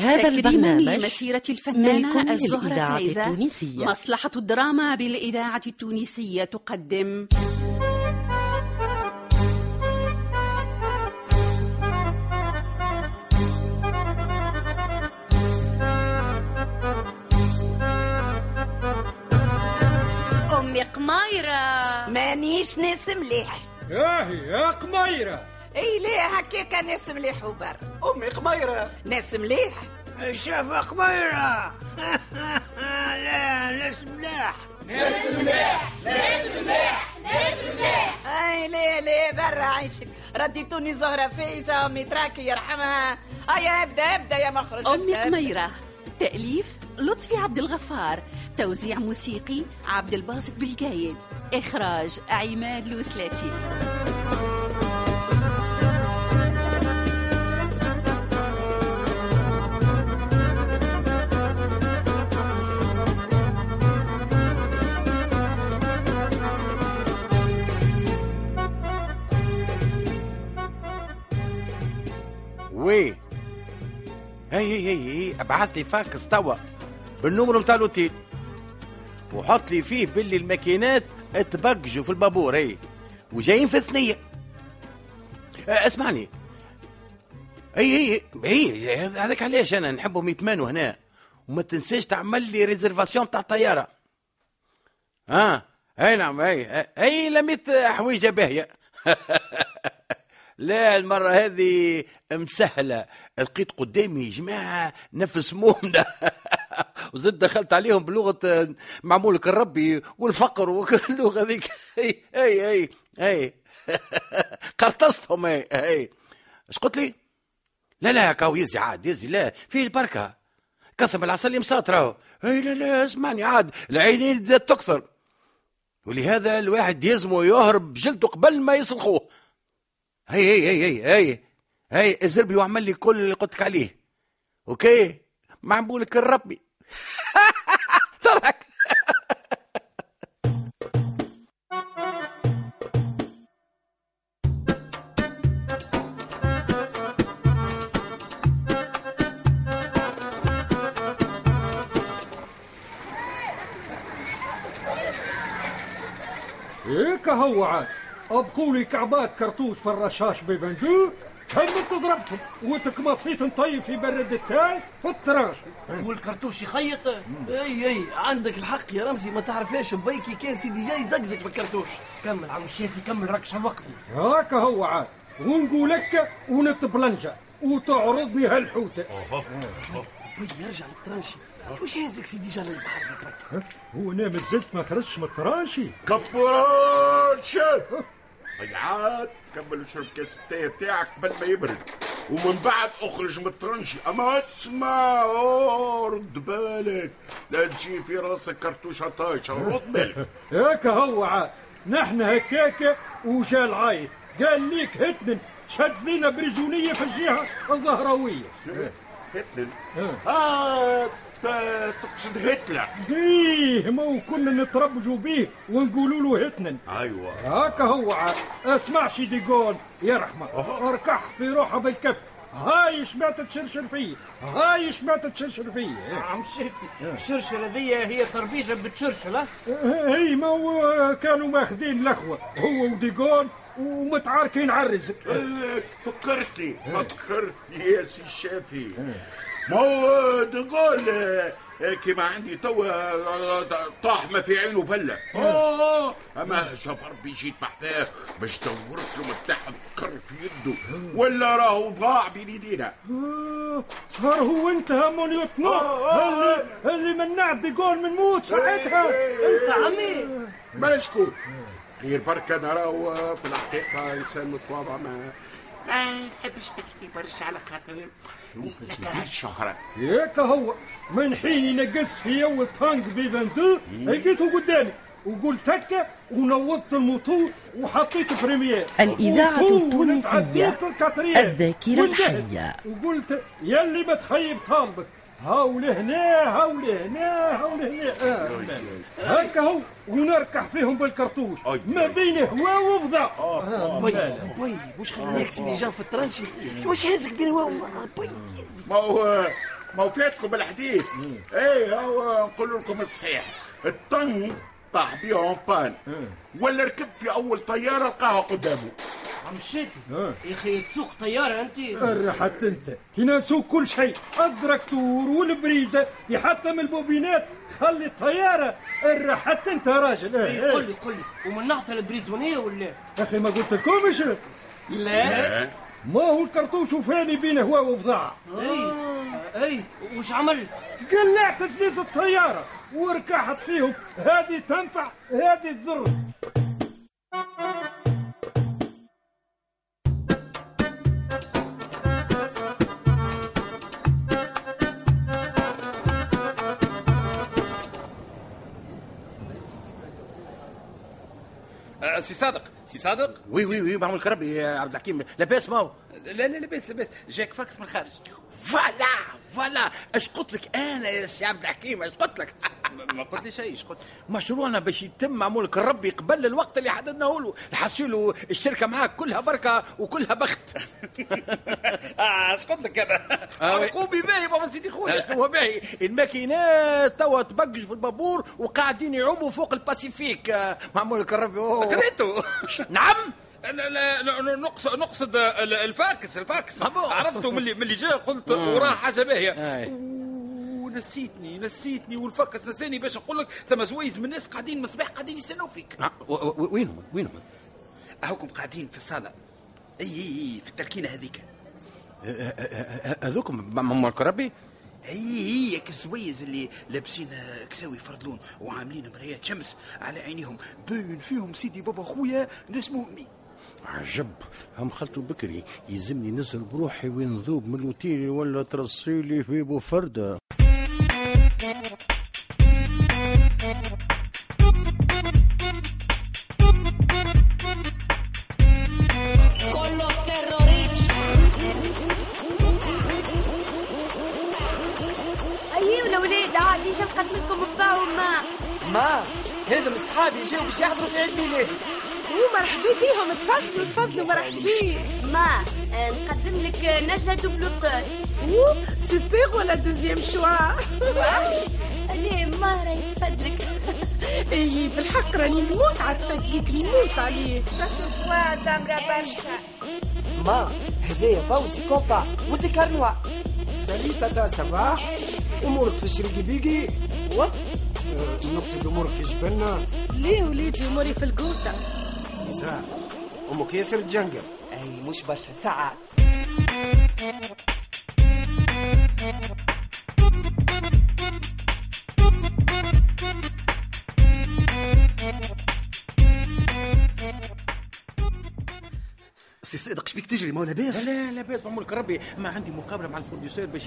هذا البرنامج لمسيرة ملك الفنانة الزهرة فايزة؟ التونسية. مصلحة الدراما بالإذاعة التونسية تقدم. أمي قمايرة مانيش ناس مليح. ياهي يا قميرة. إي ليه هكاكا ناس مليح وبر. أمي قميرة. ناس مليح. شاف قميرة. لا ناس ملاح أي ليه ليه برا عيشك. رديتوني زهرة فايزة أمي تراكي يرحمها. هيا أبدأ أبدأ يا مخرج أبدأ. قميرة. تأليف لطفي عبد الغفار. توزيع موسيقي عبد الباسط بالجايد. إخراج عماد لوسلاتي. وي. هي هي هي ابعث لي فاكس توا. بالنمر نتاع الاوتيل وحط لي فيه باللي الماكينات تبقجوا في البابور هي. وجايين في ثنيه أه، اسمعني. هي هي هي هذاك علاش أنا نحبهم يتمانوا هنا. وما تنساش تعمل لي ريزرفاسيون تاع الطيارة. ها أي نعم اي اي لميت حويجة باهية. لا المرة هذه مسهلة. لقيت قدامي جماعة نفس مومنا وزد دخلت عليهم بلغة معمولك الربي والفقر وكل اللغة ذيك. اي اي اي اي قرطستهم اي اي اش قلت لي؟ لا لا كاو يزي عاد يزي لا فيه البركة. كثم العسل مساط راهو. اي لا لا اسمعني عاد العينين تكثر. ولهذا الواحد يلزمه يهرب بجلده قبل ما يسلخوه. هي هي هي هي هي ازربي واعمل لي كل اللي قلت لك عليه. أوكي؟ معمولك الربي. ضحك هيك هو عاد ابقوا لي كعبات كرتوش في الرشاش ببندوق كملت ضربتهم وتكمصيت نطيب في برد التاي في التراش. والكرتوش يخيط. أي أي عندك الحق يا رمزي. ما تعرفاش بيكي كان سيدي جاي زقزق بالكرتوش. كمل. عم الشافي كمل راكش على وقته هاك هو عاد. ونقولك ونتبلنجة. وتعرضني هالحوتة. بي يرجع للترانشي. واش هازك سيدي جا للبحر؟ هو أنا مازلت ما خرجش من ال tranchée عاد كمل اشرب كاس التاي بتاعك قبل ما يبرد. ومن بعد أخرج من ال tranchée أما اسمع رد بالك. لا تجي في راسك كرتوشه طايشه رد بالك. هاك هو عاد. نحن هكاك وجا العايد. قال ليك هتنن شد لنا بريزونية في الجهة الظهراوية. هتلر ها. آه ت- تقصد هتلر. إيه ما كنا نتربجوا بيه ونقولوا له هتنن أيوه. هاك هو عاد اسمعش ديقول يرحمه اركح في روحه بالكف. هاي شمعت تشرشر فيه؟ هاي شمعت تشرشر فيه؟ عم الشافي الشرشرة ذي هي تربيجة بتشرشلة؟ هي ما هو كانوا ماخذين الاخوه هو وديقول ومتعاركين على الرزق. فكرتني فكرتني يا سي الشافي ما هو تقول كما عندي توا آه، طاح ما في عينه بلة آه. أما سفر بي جيت بحثاه باش دورت له متاح تقر في يده. ولا راهو ضاع بين ايدينا آه، صار هو انت مونيوتنا آه، اللي اللي منعت ديقول من موت ساعتها. انت عمي ما شكون غير بركة أنا راهو في الحقيقة انسان متواضع ما ما نحبش نحكي برشا على خاطر نكره الشهرة هيك هو من حين ينقص في أول تانك بيفندو لقيته قدامي وقلت هكا ونوضت الموتور وحطيت بريمير الإذاعة التونسية. الذاكرة. الحية. وقلت يلي ما تخيب طالبك هاو لهنا هاو لهنا هاو لهنا آه. هكا هو ونركح فيهم بالكرتوش. ما بين هوا وفضاء. آه. بي بي واش خليناك سيدي جا في ال tranchée؟ واش هازك بين واو بي ما هو ما هو فاتكم الحديث. اي هو نقول لكم الصحيح. الطن طاح بيه en panne ولا ركب في أول طيارة لقاها قدامه. الشافي آه. يا أخي تسوق طيارة أنت. رحت أنت. كي نسوق كل شيء. الدركتور والبريزة. يحطم البوبينات. خلي الطيارة. رحت أنت يا راجل. إيه، إيه. قل إيه. لي قل لي. ومن نعطي البريزونيه ولا؟ أخي ما قلت لكمش لا. ما هو الكرتوش وفاني بين هو وفضاعه أي. أي. وش عملت؟ قلعت جليز الطيارة. وركحت فيهم. هذه تنفع. هذه تضر. سي صادق. سي صادق؟ oui oui oui معمول كربي يا عبد الحكيم. لاباس ما هو لا لا لاباس لاباس. جاك فاكس من الخارج. Voilà! Voilà. اش قلت لك؟ أنا يا سي عبد الحكيم اش قلت لك؟ ما- قلت لي شيء إيش قلت؟ مشروعنا باش يتم معمول كربي قبل الوقت اللي حددناه له. الحسيلو الشركة معاك كلها بركة وكلها بخت. آه إيش قلت لك أنا؟ آه،. ركوبي باهي بابا سيدي خويا. شنو هو باهي. الماكينات توا تبقش في البابور وقاعدين يعوموا فوق الباسيفيك. آه، معمول. خذيته نعم. نقصد نقصد ال- الفاكس الفاكس. عرفته من اللي من اللي جاء؟ قلت وراه حاجة باهية. ونسيتني نسيتني والفاكس نساني باش نقول لك ثم زويز من الناس قاعدين مصباح قاعدين يستناو فيك. و- وينهم؟ وينهم؟ هاكم قاعدين في الصالة. اي اي في التركينة هذيك. هذوكم معمول كربي اي أي ياك الزويز اللي لابسين كساوي فردلون وعاملين مرايات شمس على عينيهم. باين فيهم سيدي بابا خويا ناس مهمين. عجب. هم خلطوا بكري يلزمني نزل بروحي وين نذوب من الاوتيل ولا ترصيلي في بوفردة. ما ما هذم صحابي جاوا باش يحضروا في عيد ميلادي. ومرحبا بيهم تفضلوا تفضلوا مرحبا ما آه، نقدم لك نجلة دوبلوتور سوبر ولا دوزيام شوا؟ ليه ما راهي تفدلك اي بالحق راني نموت على التدقيق نموت عليه ما هذايا فوزي كوبا ودي كارنوا سالي تاتا سافا أمورك في الشريكي بيكي؟ و أه، نقصد أمورك في جبلنا. ليه وليدي أموري في القوطة. نساء أمك ياسر تجنقل أي مش برشا ساعات. سي صادق شبيك تجري ما هو لاباس. لا لا باس معمول كربي ما عندي مقابلة مع ال fournisseur باش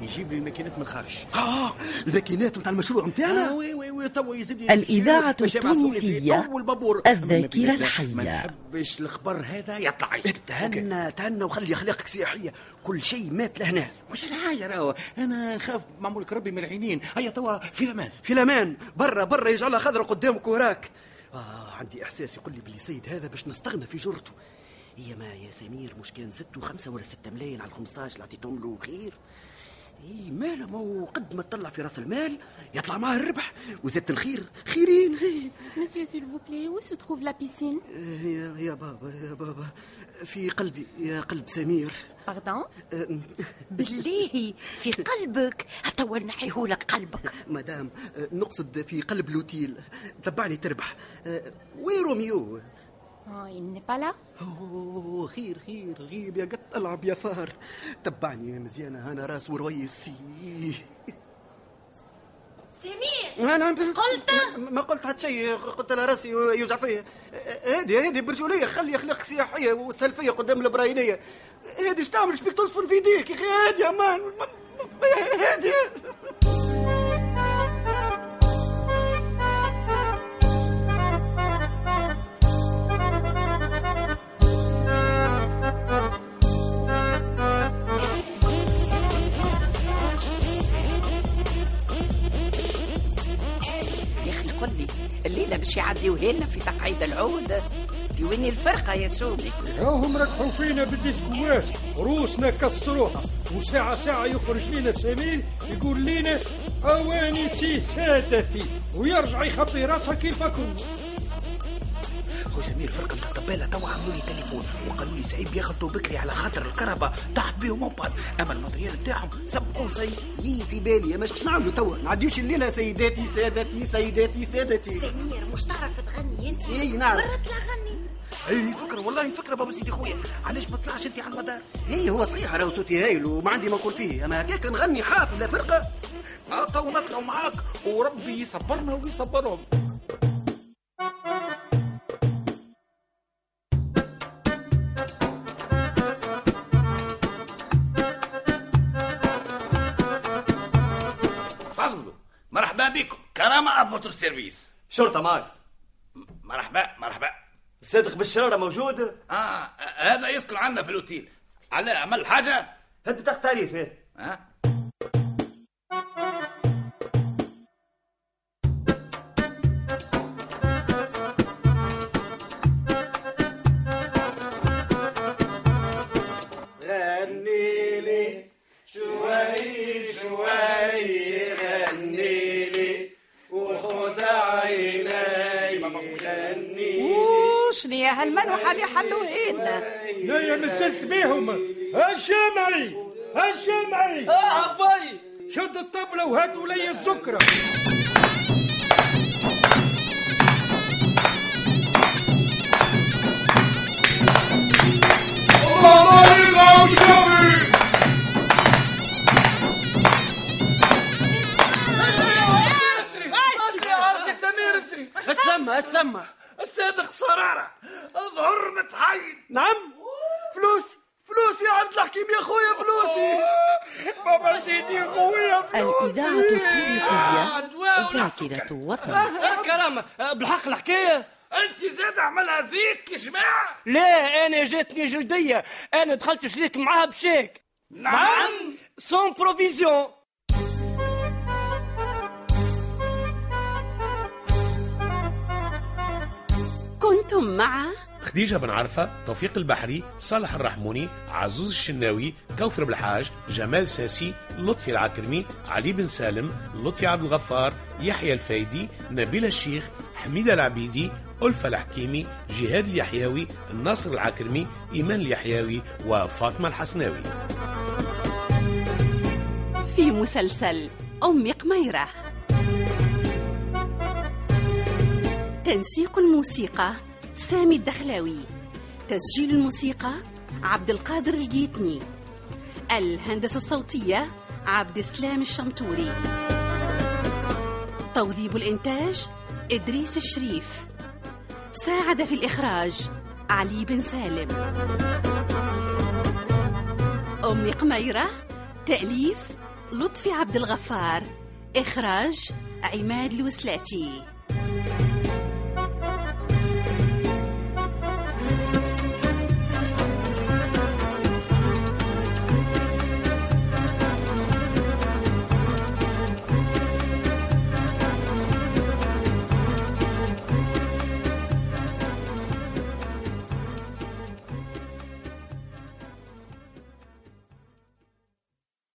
يجيب لي الماكينات من الخارج. آه الماكينات نتاع المشروع آه نتاعنا oui oui oui توا يزيد الإذاعة باش يبعثوا لي في التونسية أول بابور. الذاكرة ما الحية. نحبش الخبر هذا يطلع. تهنى تهنى وخلي أخلاقك سياحيه كل شيء مات لهنا. مش الحاجة راهو. أنا نخاف معمول كربي من العينين. هيا توا في الأمان. في الأمان. برا برا يجعلها خضرة قدامك وراك. آه عندي إحساس يقول لي باللي سيد هذا باش نستغنى في جرته. هي ما يا سمير مش كان زدتوا خمسة ولا ستة ملايين على الخمساش اللي عطيتهم له؟ خير. إي ماله؟ ما هو قد ما تطلع في راس المال يطلع معاه الربح وزادة الخير. خيرين. Monsieur, s'il vous plaît, où se trouve la piscine يا يا بابا يا بابا. في قلبي يا قلب سمير. آه، بالله في قلبك. توا نحيهولك قلبك. مدام نقصد في قلب لوتيل. تبعني تربح. وين روميو. Pas là أوه خير خير غيب يا قط ألعب يا فار. تبعني يا مزيانة أنا راس ورويس سمير أنا قلت؟ ما- قلت حتى شيء قلت لها رأسي يوجع فيا. هذه هذه برجولية خلي أخلاق سياحية وسلفية قدام البراينية. هذه إيش تعمل؟ شبيك تصفن في يديك يا أخي؟ هذه يا مان هذه الليلة باش يعديوها لنا في تقعيد العود. سيدي وين الفرقة يا شوبي راهم ركحوا فينا بالديسكوات. روسنا كسروها. وساعة ساعة يخرج لنا سمير يقول لنا أواني سي سادتي. ويرجع يخبي راسها كيف خويا سمير الفرقه نتاع الطباله توا عملوا لي تليفون وقالوا لي صعيب يغلطوا بكري على خاطر الكهرباء. طاحت بهم en panne أما ال matériel نتاعهم سبقوا سي يي في بالي. مش باش نعملوا توا. نعديوش الليلة سيداتي سادتي سيداتي سادتي. سمير مش تعرف تغني أنت؟ اي نعم برا طلع غني اي فكرة والله فكرة بابا سيدي خويا علاش ما طلعش أنت على المدار؟ هي هو صحيح راهو صوتي هايل وما عندي ما نقول فيه. أما هكاك نغني حافظ فرقة. آه تو نطلعوا معاك. وربي يصبرنا ويصبرهم. مرحبا بكم كرامة أبوتر سيرفيس شرطة معك. مرحبا مرحبا. صادق بالشرارة موجود؟ آه هذا يسكن عندنا في الأوتيل. على عمل حاجة هد بطاقه تعريف إيه. ها هالمنوحه اللي حلوهين لا يا مسلت بيهم. الشامعي الشامعي آه باي شد الطبلة وهاتوا لي السكرة التونسية ذاكرة وطن كرامة. بالحق الحكاية. أنت زاد عملها فيك يا جماعة؟ لا أنا جاتني جلدية. أنا دخلت شريك معاها بشيك. نعم. sans provision كنتم مع خديجة بن عرفة توفيق البحري صالح الرحموني عزوز الشناوي كوثر بالحاج جمال ساسي لطفي العكرمي علي بن سالم لطفي عبد الغفار يحيى الفايدي نبيل الشيخ حميدة العبيدي ألفة الحكيمي جهاد اليحيوي الناصر العكرمي إيمان اليحيوي وفاطمة الحسناوي. في مسلسل أم قميرة. تنسيق الموسيقى سامي الدخلاوي. تسجيل الموسيقى عبد القادر الجيتني. الهندسة الصوتية عبد السلام الشمتوري. توظيب الإنتاج إدريس الشريف. ساعد في الإخراج علي بن سالم. أم قميرة تأليف لطفي عبد الغفار. إخراج عماد الوسلاتي.